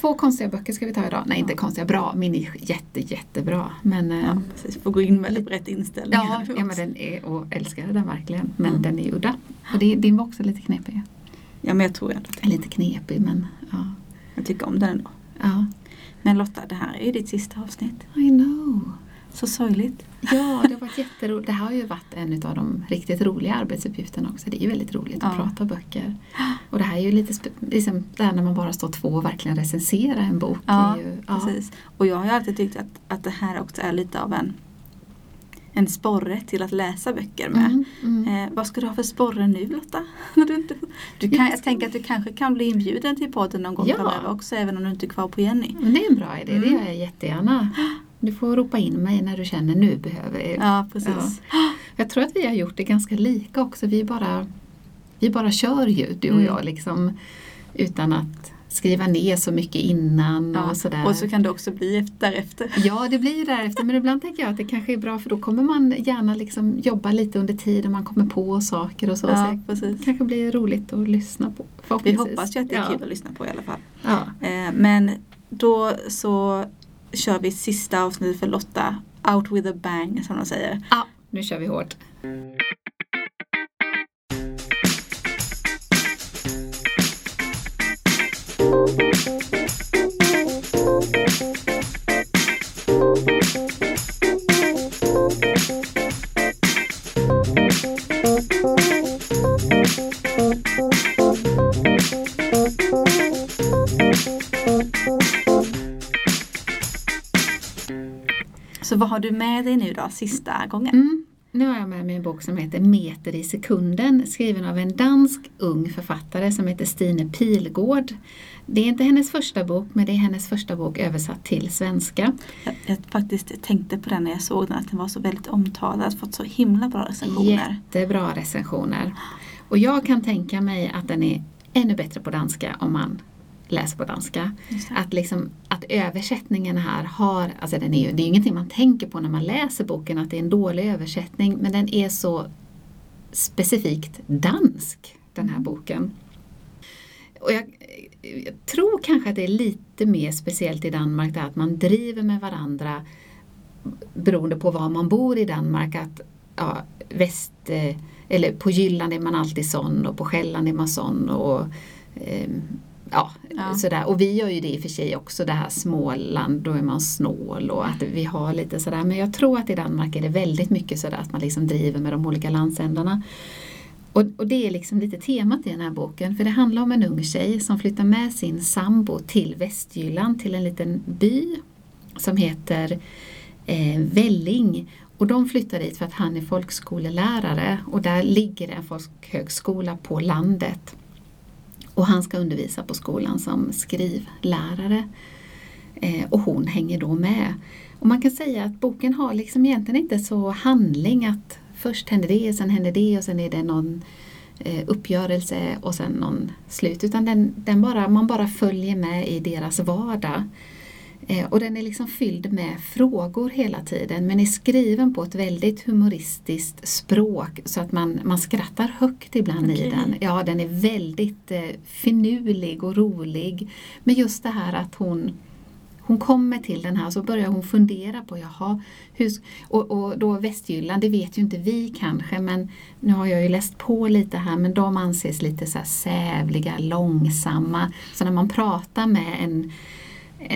två konstiga böcker ska vi ta idag. Nej, inte konstiga, bra. Min är jätte, jättebra. Men, eh, Ja, precis. Får gå in med lite rätt inställning. ja, ja, men den är, och älskade den verkligen. Men den är udda. Och det, din var också lite knepig. ja, men jag tror ändå att Lite knepig, men ja. jag tycker om den ändå. ja. Men Lotta, det här är ju ditt sista avsnitt. I know. Så sorgligt. Ja, det har varit jätteroligt. Det här har ju varit en av de riktigt roliga arbetsuppgifterna också. Det är ju väldigt roligt att Ja. prata böcker. Och det här är ju lite, liksom, det här när man bara står två och verkligen recensera en bok. Ja, ju, ja. precis. Och jag har ju alltid tyckt att, att det här också är lite av en, en sporre till att läsa böcker med. Mm, mm. Eh, vad ska du ha för sporre nu Lotta? Du inte, du kan, Jag tänker att du kanske kan bli inbjuden till podden någon gång Ja. framöver också även om du inte är kvar på Jenny. Men det är en bra idé, det Mm. gör jag jättegärna. Du får ropa in mig när du känner nu behöver jag. Ja, precis. Jag tror att vi har gjort det ganska lika också. Vi bara, vi bara kör ju, du och Mm. jag, liksom, utan att skriva ner så mycket innan Ja, och sådär. och så kan det också bli efter, därefter. Ja, det blir ju därefter. Men ibland tänker jag att det kanske är bra för då kommer man gärna liksom jobba lite under tiden man kommer på saker och så. Ja, så det kanske blir roligt att lyssna på. Vi hoppas ju att det är ja. kul att lyssna på i alla fall. Ja. Eh, men då så kör vi sista avsnittet för Lotta. Out with a bang som de säger. ja, nu kör vi hårt. Har du med dig nu då, sista gången? Mm. Nu har jag med mig en bok som heter Meter i sekunden skriven av en dansk ung författare som heter Stine Pilgård. Det är inte hennes första bok men det är hennes första bok översatt till svenska. Jag, jag faktiskt tänkte på den när jag såg den, att den var så väldigt omtalad, fått så himla bra recensioner. Jättebra recensioner. Och jag kan tänka mig att den är ännu bättre på danska om man läser på danska. Att, liksom, att översättningen här har, alltså den är ju, det är ju ingenting man tänker på när man läser boken att det är en dålig översättning men den är så specifikt dansk den här boken. Och jag, jag tror kanske att det är lite mer speciellt i Danmark där att man driver med varandra beroende på var man bor i Danmark. Att ja, väst, eh, eller på Jylland är man alltid sån och på Själland är man sån. Och, ehm, ja, Ja. Sådär. Och vi gör ju det i och för sig också, det här Småland, då är man snål och att vi har lite sådär. Men jag tror att i Danmark är det väldigt mycket sådär att man liksom driver med de olika landsändarna. Och, och det är liksom lite temat i den här boken, för det handlar om en ung tjej som flyttar med sin sambo till Västjylland, till en liten by som heter eh, Välling. Och de flyttar dit för att han är folkskolelärare och där ligger en folkhögskola på landet. Och han ska undervisa på skolan som skrivlärare. Eh, och hon hänger då med. Och man kan säga att boken har liksom egentligen inte så handling att först händer det, sen händer det och sen är det någon eh, uppgörelse och sen någon slut. Utan den, den bara, man bara följer med i deras vardag. Eh, och den är liksom fylld med frågor hela tiden men är skriven på ett väldigt humoristiskt språk så att man, man skrattar högt ibland i Okej. den. Ja, den är väldigt eh, finurlig och rolig. Men just det här att hon hon kommer till den här och så börjar hon fundera på jaha, hur, och, och då Västjylland, det vet ju inte vi kanske men nu har jag ju läst på lite här men de anses lite så här sävliga, långsamma. Så när man pratar med en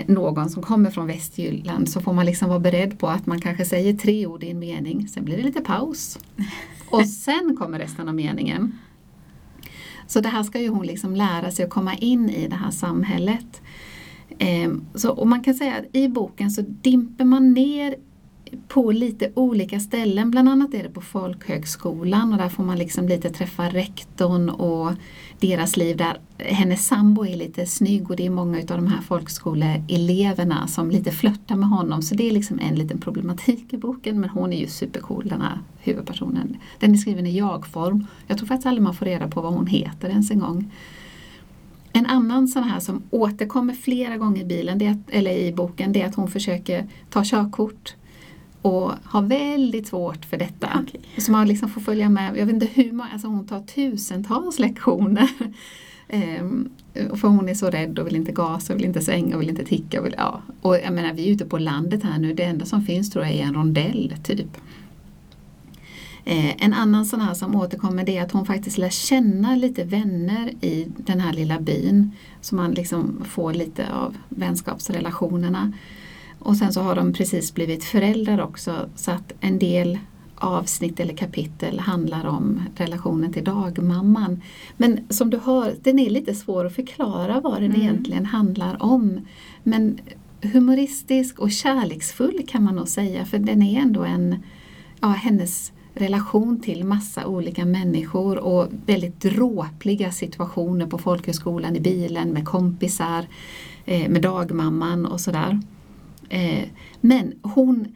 någon som kommer från Västjylland så får man liksom vara beredd på att man kanske säger tre ord i en mening, sen blir det lite paus. Och sen kommer resten av meningen. Så det här ska ju hon liksom lära sig att komma in i det här samhället. Ehm, så, och man kan säga att i boken så dimper man ner på lite olika ställen. Bland annat är det på folkhögskolan och där får man liksom lite träffa rektorn och deras liv där hennes sambo är lite snygg och det är många av de här folkskoleeleverna som lite flörtar med honom. Så det är liksom en liten problematik i boken men hon är ju supercool den här huvudpersonen. Den är skriven i jag-form. Jag tror faktiskt aldrig man får reda på vad hon heter ens en gång. En annan sån här som återkommer flera gånger i, bilen, det är att, eller i boken det är att hon försöker ta körkort och har väldigt svårt för detta. Okej. Så man liksom får följa med, jag vet inte hur många, alltså hon tar tusentals lektioner. Ehm, för hon är så rädd och vill inte gasa, vill inte svänga, vill inte ticka. Vill, ja. Och jag menar, vi är ute på landet här nu. Det enda som finns tror jag är en rondell typ. Eh, en annan sån här som återkommer det är att hon faktiskt lär känna lite vänner i den här lilla byn. Så man liksom får lite av vänskapsrelationerna. Och sen så har de precis blivit föräldrar också så att en del avsnitt eller kapitel handlar om relationen till dagmamman. Men som du hör, den är lite svår att förklara vad den mm. egentligen handlar om. Men humoristisk och kärleksfull kan man nog säga för den är ändå en, ja, hennes relation till massa olika människor och väldigt dråpliga situationer på folkhögskolan, i bilen, med kompisar, eh, med dagmamman och sådär. Eh, men hon,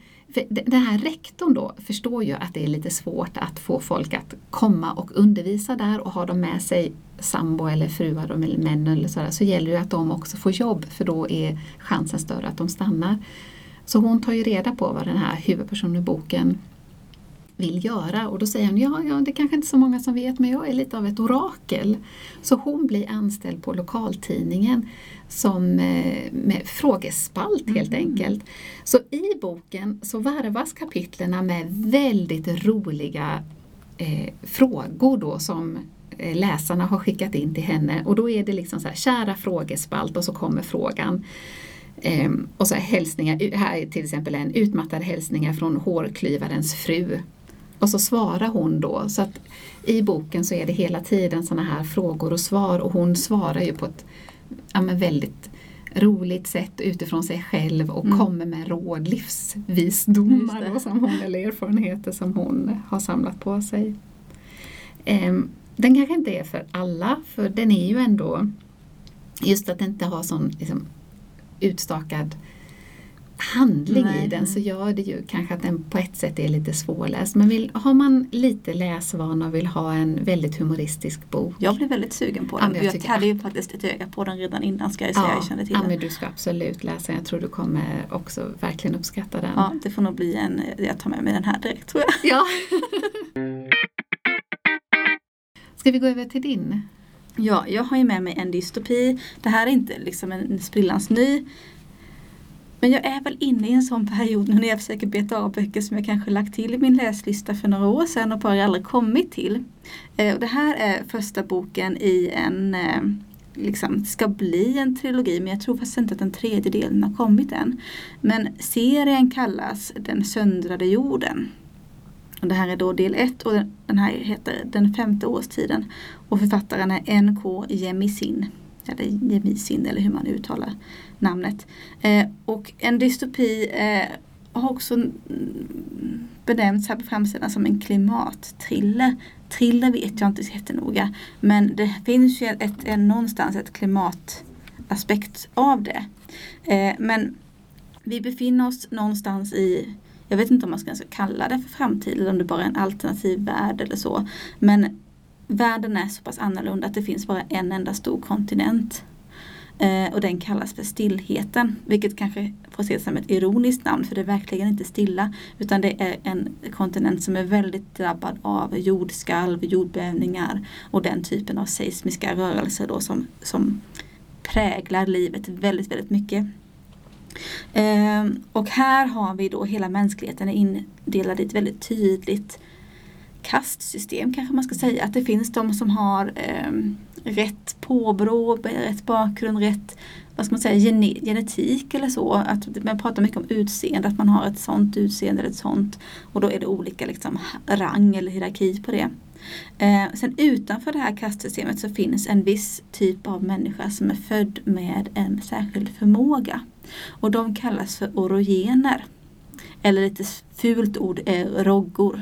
den här rektorn då förstår ju att det är lite svårt att få folk att komma och undervisa där och ha dem med sig sambo eller fruar eller män eller sådär så gäller det att de också får jobb för då är chansen större att de stannar. Så hon tar ju reda på vad den här huvudpersonen i boken vill göra och då säger hon ja, ja, det kanske inte så många som vet men jag är lite av ett orakel. Så hon blir anställd på lokaltidningen som eh, med frågespalt helt mm. enkelt. Så i boken så varvas kapitlerna med väldigt roliga eh, frågor då som eh, läsarna har skickat in till henne och då är det liksom så här, kära frågespalt och så kommer frågan. Um, och så här hälsningar, här är till exempel en utmattade hälsningar från hårklyvarens fru. Och så svarar hon då. Så att i boken så är det hela tiden sådana här frågor och svar och hon svarar ju på ett ja, väldigt roligt sätt utifrån sig själv och mm. kommer med råd, livsvisdomar och som hon, eller erfarenheter som hon har samlat på sig. Um, den kanske inte är för alla för den är ju ändå just att den inte har sån liksom, utstakad handling Nej. i den så gör det ju kanske att den på ett sätt är lite svårläst. Men vill, har man lite läsvana och vill ha en väldigt humoristisk bok. Jag blev väldigt sugen på den. Ja, jag, jag hade ju faktiskt ett öga på den redan innan ska jag säga. Ja, jag kände till ja, den. men du ska absolut läsa den. Jag tror du kommer också verkligen uppskatta den. Ja, det får nog bli en, jag tar med mig den här direkt tror jag. Ja. ska vi gå över till din? Ja, jag har ju med mig en dystopi. Det här är inte liksom en sprillans ny men jag är väl inne i en sån period nu när jag försöker beta av böcker som jag kanske lagt till i min läslista för några år sedan och bara aldrig kommit till. Eh, och det här är första boken i en, eh, liksom, ska bli en trilogi men jag tror faktiskt inte att den tredje delen har kommit än. Men serien kallas Den söndrade jorden. Och det här är då del ett och den här heter Den femte årstiden. Och författaren är N.K. Jemisin. Eller Jemisin eller hur man uttalar namnet. Eh, och en dystopi eh, har också benämnts här på framsidan som en klimattriller. Thriller vet jag inte så jättenoga. Men det finns ju ett, ett, någonstans ett klimataspekt av det. Eh, men vi befinner oss någonstans i jag vet inte om man ska kalla det för framtid eller om det bara är en alternativ värld eller så. Men världen är så pass annorlunda att det finns bara en enda stor kontinent. Eh, och den kallas för stillheten, vilket kanske får ses som ett ironiskt namn för det är verkligen inte stilla. Utan det är en kontinent som är väldigt drabbad av jordskalv, jordbävningar och den typen av seismiska rörelser då som, som präglar livet väldigt, väldigt mycket. Eh, och här har vi då hela mänskligheten är indelad i ett väldigt tydligt kastsystem kanske man ska säga. Att det finns de som har eh, rätt påbrå, rätt bakgrund, rätt vad ska man säga, gene genetik eller så. Att man pratar mycket om utseende, att man har ett sånt utseende eller ett sånt. Och då är det olika liksom, rang eller hierarki på det. Eh, sen utanför det här kastsystemet så finns en viss typ av människa som är född med en särskild förmåga. Och de kallas för orogener. Eller lite fult ord, eh, roggor.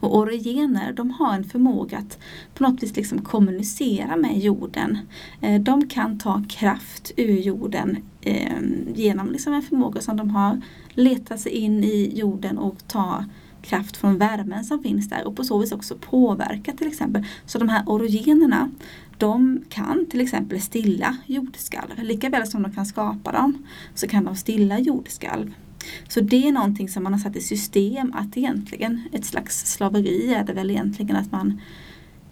Och orogener de har en förmåga att på något vis liksom kommunicera med jorden. Eh, de kan ta kraft ur jorden ehm, genom liksom en förmåga som de har leta sig in i jorden och ta kraft från värmen som finns där och på så vis också påverka till exempel. Så de här orogenerna de kan till exempel stilla jordskalv. Likaväl som de kan skapa dem så kan de stilla jordskalv. Så det är någonting som man har satt i system att egentligen, ett slags slaveri är det väl egentligen att man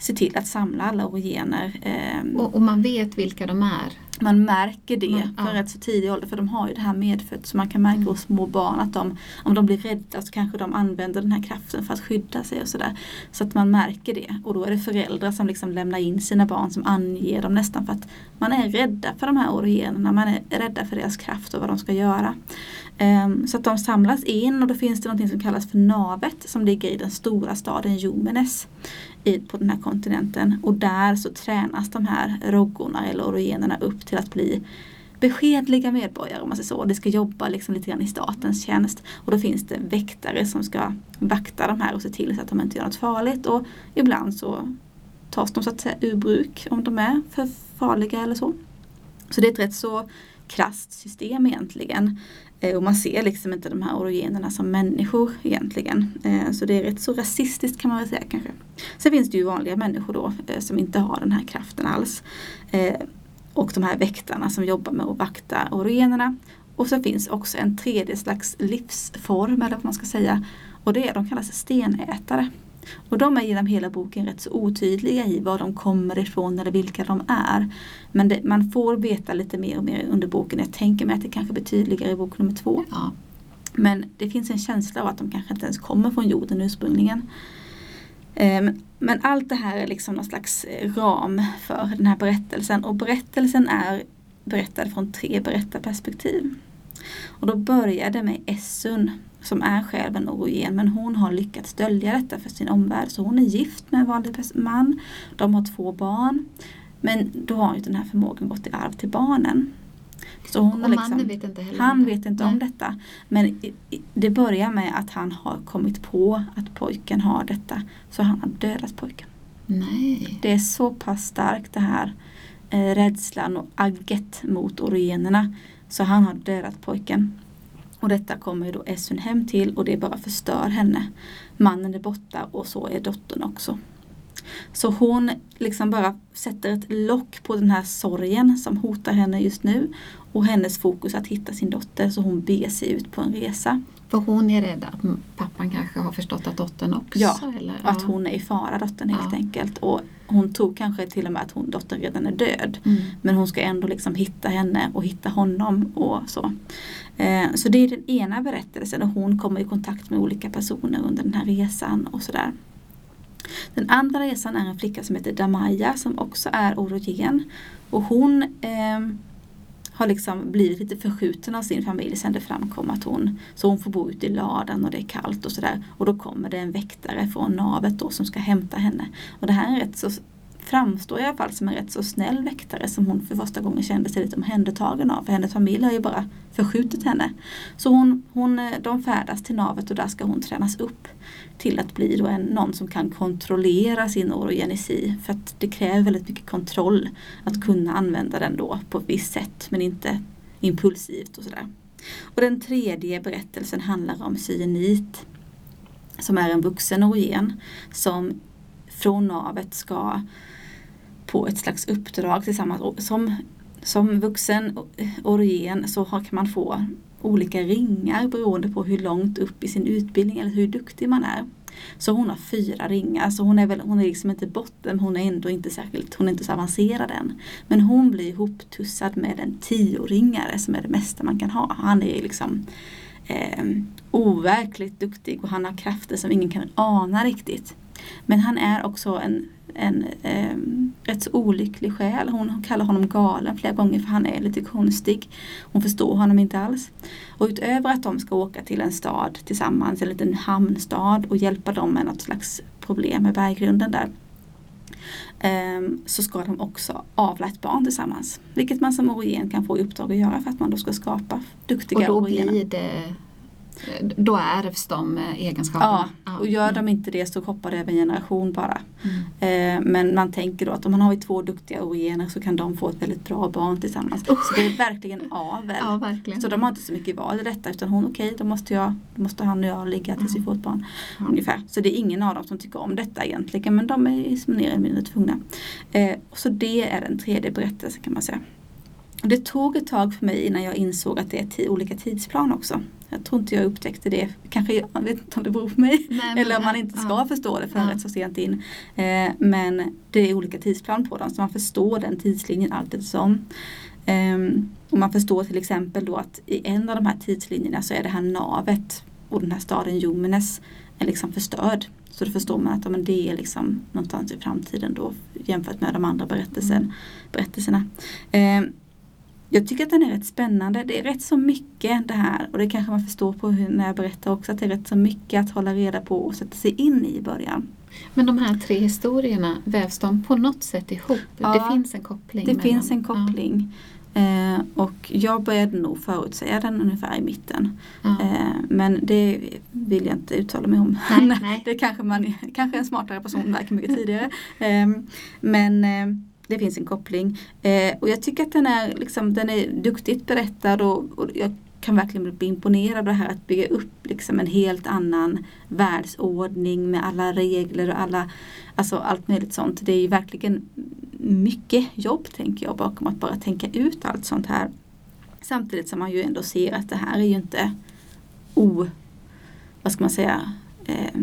se till att samla alla orogener. Eh, Och, och man vet vilka de är. man märker det Man- för ja. rätt så tidig ålder för de har ju det här medfött så man kan märka Mm. hos små barn att de, om de blir rädda så kanske de använder den här kraften för att skydda sig och sådär. Så att man märker det och då är det föräldrar som liksom lämnar in sina barn som anger dem nästan för att man är rädda för de här orogenerna, man är rädda för deras kraft och vad de ska göra. Ehm, så att de samlas in och då finns det något som kallas för navet som ligger i den stora staden Jomenes på den här kontinenten och där så tränas de här roggorna eller orogenerna upp till att bli beskedliga medborgare om man säger så. Det ska jobba liksom lite grann i statens tjänst och då finns det väktare som ska vakta de här och se till så att de inte gör något farligt och ibland så tas de så att säga ur bruk om de är för farliga eller så. Så det är ett rätt så krasst system egentligen. Eh, och man ser liksom inte de här orogenerna som människor egentligen. Eh, så det är rätt så rasistiskt kan man väl säga kanske. Sen finns det ju vanliga människor då eh, som inte har den här kraften alls. Och de här väktarna som jobbar med att vakta orogenerna. Och så finns också en tredje slags livsform eller vad man ska säga. Och det är de kallas stenätare. Och de är genom hela boken rätt så otydliga i var de kommer ifrån eller vilka de är. Men det, man får veta lite mer och mer under boken. Jag tänker mig att det kanske blir tydligare i bok nummer två. Ja. Men det finns en känsla av att de kanske inte ens kommer från jorden ursprungligen. Ehm, Men allt det här är liksom någon slags ram för den här berättelsen och berättelsen är berättad från tre berättarperspektiv. Och då börjar det med Essun som är själv en orogen men hon har lyckats dölja detta för sin omvärld. Så hon är gift med en vanlig man. De har två barn. Men då har ju den här förmågan gått i arv till barnen. Så hon Och liksom, mannen vet inte heller han vet inte Nej. om detta. Men det börjar med att han har kommit på att pojken har detta. Så han har dödat pojken. Nej. Det är så pass starkt det här eh, rädslan och agget mot orogenerna. Så han har dödat pojken. Och detta kommer då Essun hem till och det bara förstör henne. Mannen är borta och så är dottern också. Så hon liksom bara sätter ett lock på den här sorgen som hotar henne just nu. Och hennes fokus att hitta sin dotter så hon beger sig ut på en resa. För hon är rädd att pappan kanske har förstått att dottern också? Ja, eller? Att hon är i fara, dottern helt Ja. enkelt. Och hon tror kanske till och med att hon, dottern redan är död. Mm. Men hon ska ändå liksom hitta henne och hitta honom och så. Eh, så det är den ena berättelsen och hon kommer i kontakt med olika personer under den här resan och sådär. Den andra resan är en flicka som heter Damaya som också är orogen. Och hon eh, har liksom blivit lite förskjuten av sin familj sen det framkom att hon Så hon får bo ute i ladan och det är kallt och sådär. Och då kommer det en väktare från navet då som ska hämta henne. Och det här är rätt så framstår i alla fall som en rätt så snäll väktare som hon för första gången kände sig lite omhändertagen av. För hennes familj har ju bara förskjutit henne. Så hon, hon, de färdas till navet och där ska hon tränas upp till att bli då en, någon som kan kontrollera sin orogenesi. För att det kräver väldigt mycket kontroll att kunna använda den då på ett visst sätt men inte impulsivt och sådär. Och den tredje berättelsen handlar om cyanit som är en vuxen orogen som från navet ska på ett slags uppdrag tillsammans. Som, som vuxen orogen så kan man få olika ringar beroende på hur långt upp i sin utbildning eller hur duktig man är. Så hon har fyra ringar, så hon är, väl, hon är liksom inte botten, hon är ändå inte särskilt, hon är inte så avancerad än. Men hon blir ihoptussad med en tioringare som är det mesta man kan ha. Han är liksom eh, overkligt duktig och han har krafter som ingen kan ana riktigt. Men han är också en, en eh, rätt så olycklig själ. Hon kallar honom galen flera gånger för han är lite konstig. Hon förstår honom inte alls. Och utöver att de ska åka till en stad tillsammans, en liten hamnstad och hjälpa dem med något slags problem med berggrunden där. ehm, Så ska de också avla ett barn tillsammans. Vilket man som orogen kan få i uppdrag att göra för att man då ska skapa duktiga Och då orogener. blir det då ärvs de eh, egenskaperna? Ja, och gör de inte det så hoppar det över en generation bara. Mm. Eh, men man tänker då att om man har två duktiga orogener så kan de få ett väldigt bra barn tillsammans. Så det är verkligen avel. Ja, verkligen. Så de har inte så mycket val i detta utan hon, okej då måste, jag, då måste han och jag ligga tills vi får ett barn. Ja. Ungefär. Så det är ingen av dem som tycker om detta egentligen men de är mer eller mindre tvungna. Eh, så det är den tredje berättelsen kan man säga. Det tog ett tag för mig innan jag insåg att det är olika tidsplan också. Jag tror inte jag upptäckte det. Kanske, jag vet inte om det beror på mig. Nej, Eller om man inte ska ja. förstå det förrän Ja. så sent in. Eh, men det är olika tidsplan på dem så man förstår den tidslinjen allt eftersom. Ehm, och man förstår till exempel då att i en av de här tidslinjerna så är det här navet och den här staden Jomenes är liksom förstörd. Så då förstår man att ja, men det är liksom någonstans i framtiden då jämfört med de andra berättelsen, berättelserna. Ehm, jag tycker att den är rätt spännande. Det är rätt så mycket det här och det kanske man förstår på hur, när jag berättar också att det är rätt så mycket att hålla reda på och sätta sig in i i början. Men de här tre historierna, vävs de på något sätt ihop? Ja, det finns en koppling? Det finns en koppling. Eh, och jag började nog förutsäga den ungefär i mitten. Ja. Ja. Eh, men det vill jag inte uttala mig om. Nej, nej. det kanske man kanske en smartare person verkar mycket tidigare. Eh, men det finns en koppling. Eh, och jag tycker att den är, liksom, den är duktigt berättad och, och jag kan verkligen bli imponerad av det här att bygga upp liksom en helt annan världsordning med alla regler och alla, alltså allt möjligt sånt. Det är ju verkligen mycket jobb tänker jag bakom att bara tänka ut allt sånt här. Samtidigt som man ju ändå ser att det här är ju inte o, vad ska man säga, eh,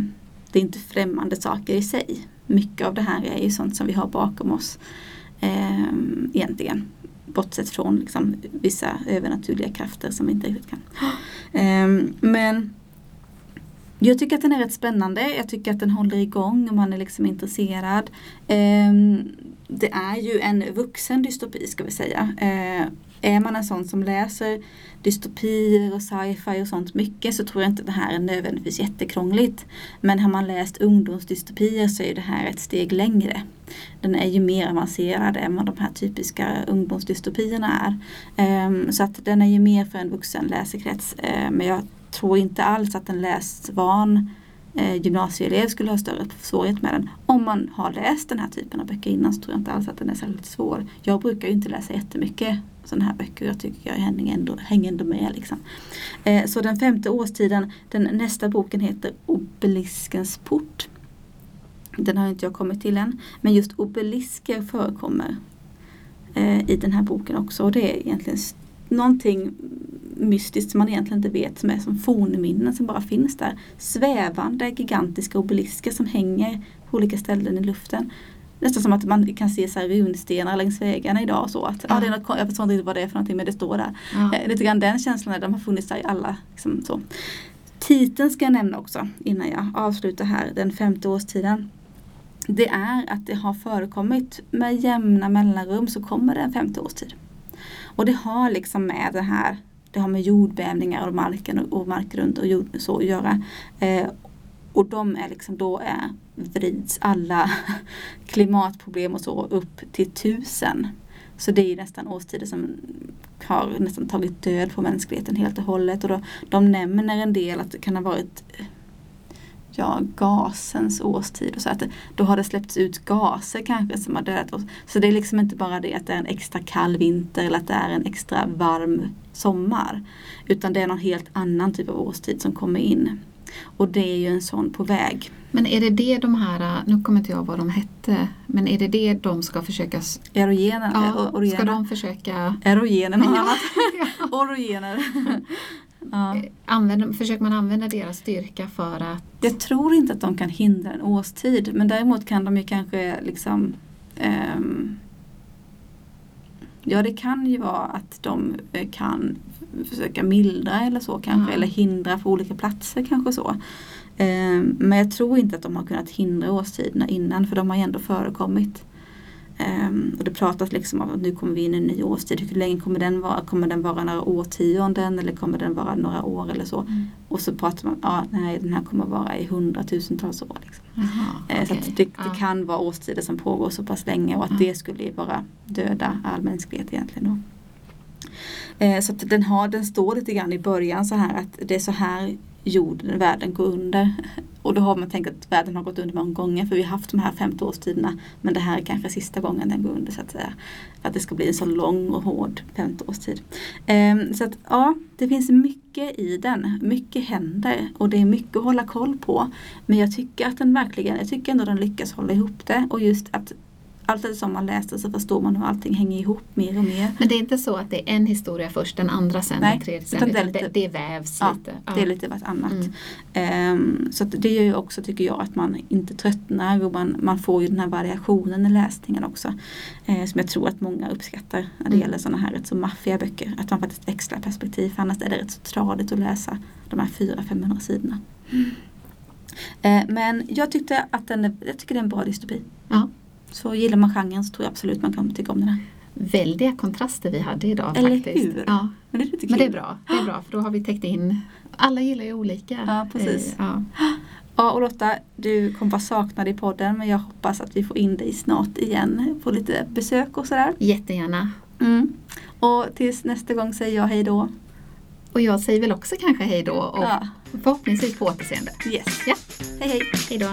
det är inte främmande saker i sig. Mycket av det här är ju sånt som vi har bakom oss eh, egentligen. Bortsett från liksom, vissa övernaturliga krafter som vi inte riktigt kan. Eh, men jag tycker att den är rätt spännande. Jag tycker att den håller igång om man är liksom intresserad. Eh, det är ju en vuxen dystopi ska vi säga. Ehm, är man en sån som läser dystopier och sci-fi och sånt mycket så tror jag inte det här är nödvändigtvis jättekrångligt. Men har man läst ungdomsdystopier så är det här ett steg längre. Den är ju mer avancerad än vad de här typiska ungdomsdystopierna är. Ehm, så att den är ju mer för en vuxen läsekrets. Ehm, men jag tror inte alls att en läsvan eh, gymnasieelev skulle ha större svårighet med den. Om man har läst den här typen av böcker innan så tror jag inte alls att den är särskilt svår. Jag brukar ju inte läsa jättemycket sådana här böcker. Jag tycker jag hänger ändå, hänger ändå med. Liksom. Eh, så den femte årstiden, den nästa boken heter Obeliskens port. Den har inte jag kommit till än. Men just obelisker förekommer eh, i den här boken också. Och det är egentligen någonting mystiskt som man egentligen inte vet som är som fornminnen som bara finns där. Svävande gigantiska obelisker som hänger på olika ställen i luften. Nästan som att man kan se så här runstenar längs vägarna idag. Så att, ja. Ja. det är något, jag förstår inte vad det är för någonting men det står där. Ja. Eh, lite grann den känslan, de har funnits där i alla. Liksom, så. Titeln ska jag nämna också innan jag avslutar här, den femte årstiden. Det är att det har förekommit med jämna mellanrum så kommer det en femte årstid. Och det har liksom med det här, det har med jordbävningar och marken och, och mark runt och jord, så att göra. Eh, och de är liksom, då är, vrids alla klimatproblem och så upp till tusen. Så det är nästan årstider som har nästan tagit död på mänskligheten helt och hållet. Och då, de nämner en del att det kan ha varit ja, gasens årstid. Och så att då har det släppts ut gaser kanske som har dödat oss. Så det är liksom inte bara det att det är en extra kall vinter eller att det är en extra varm sommar. Utan det är någon helt annan typ av årstid som kommer in. Och det är ju en sån på väg. Men är det det de här, nu kommer inte jag vad de hette, men är det det de ska försöka, Erogener. ja, o- ska de försöka Erogener, annat. Orogener. ja. använda, försöker man använda deras styrka för att Jag tror inte att de kan hindra en årstid men däremot kan de ju kanske liksom ehm, Ja det kan ju vara att de eh, kan försöka mildra eller så kanske eller hindra på olika platser kanske så. Ehm, men jag tror inte att de har kunnat hindra årstiderna innan för de har ju ändå förekommit. Ehm, och det pratas liksom om att nu kommer vi in i en ny årstid. Hur länge kommer den vara? Kommer den vara några årtionden eller kommer den vara några år eller så? Och så pratar man, ja nej den här kommer vara i hundratusentals år. Liksom. Jaha, Eh, Så att det, det Ja. kan vara årstider som pågår så pass länge och att Ja. det skulle bara döda all mänsklighet egentligen. Då. Eh, Så att den, har, den står lite grann i början så här att det är så här jorden, världen går under. Och då har man tänkt att världen har gått under många gånger för vi har haft de här 50 årstiderna. Men det här är kanske sista gången den går under så att säga. För att det ska bli en så lång och hård 50 årstid. Ehm, så att ja, det finns mycket i den. Mycket händer och det är mycket att hålla koll på. Men jag tycker att den verkligen, jag tycker ändå den lyckas hålla ihop det och just att allt som man läser så förstår man hur allting hänger ihop mer och mer. Men det är inte så att det är en historia först, den andra sen, Nej, den tredje sen. utan det utan det, lite- det vävs Ja, lite. Det är lite vartannat. Mm. Ehm, så det gör ju också tycker jag att man inte tröttnar och man, man får ju den här variationen i läsningen också. Eh, som jag tror att många uppskattar när det Mm. gäller sådana här rätt så maffiga böcker. Att man faktiskt växlar perspektiv för annars är det rätt så tradigt att läsa de här 400-500 sidorna. Eh, men jag tyckte att den jag tycker det är en bra dystopi. Ja. Så gillar man genren så tror jag absolut man kan tycka om den här. Väldiga kontraster vi hade idag Eller faktiskt. hur? Ja. Men det är lite. Men det är bra, det är bra för då har vi täckt in alla gillar ju olika. Ja, precis. Eh, Ja. Ja och Lotta, du kommer vara saknad i podden men jag hoppas att vi får in dig snart igen på lite besök och sådär. Jättegärna. Mm. Och tills nästa gång säger jag hej då. Och jag säger väl också kanske hej då och Ja, förhoppningsvis på återseende. yes. Ja. Hej hej. Hej då.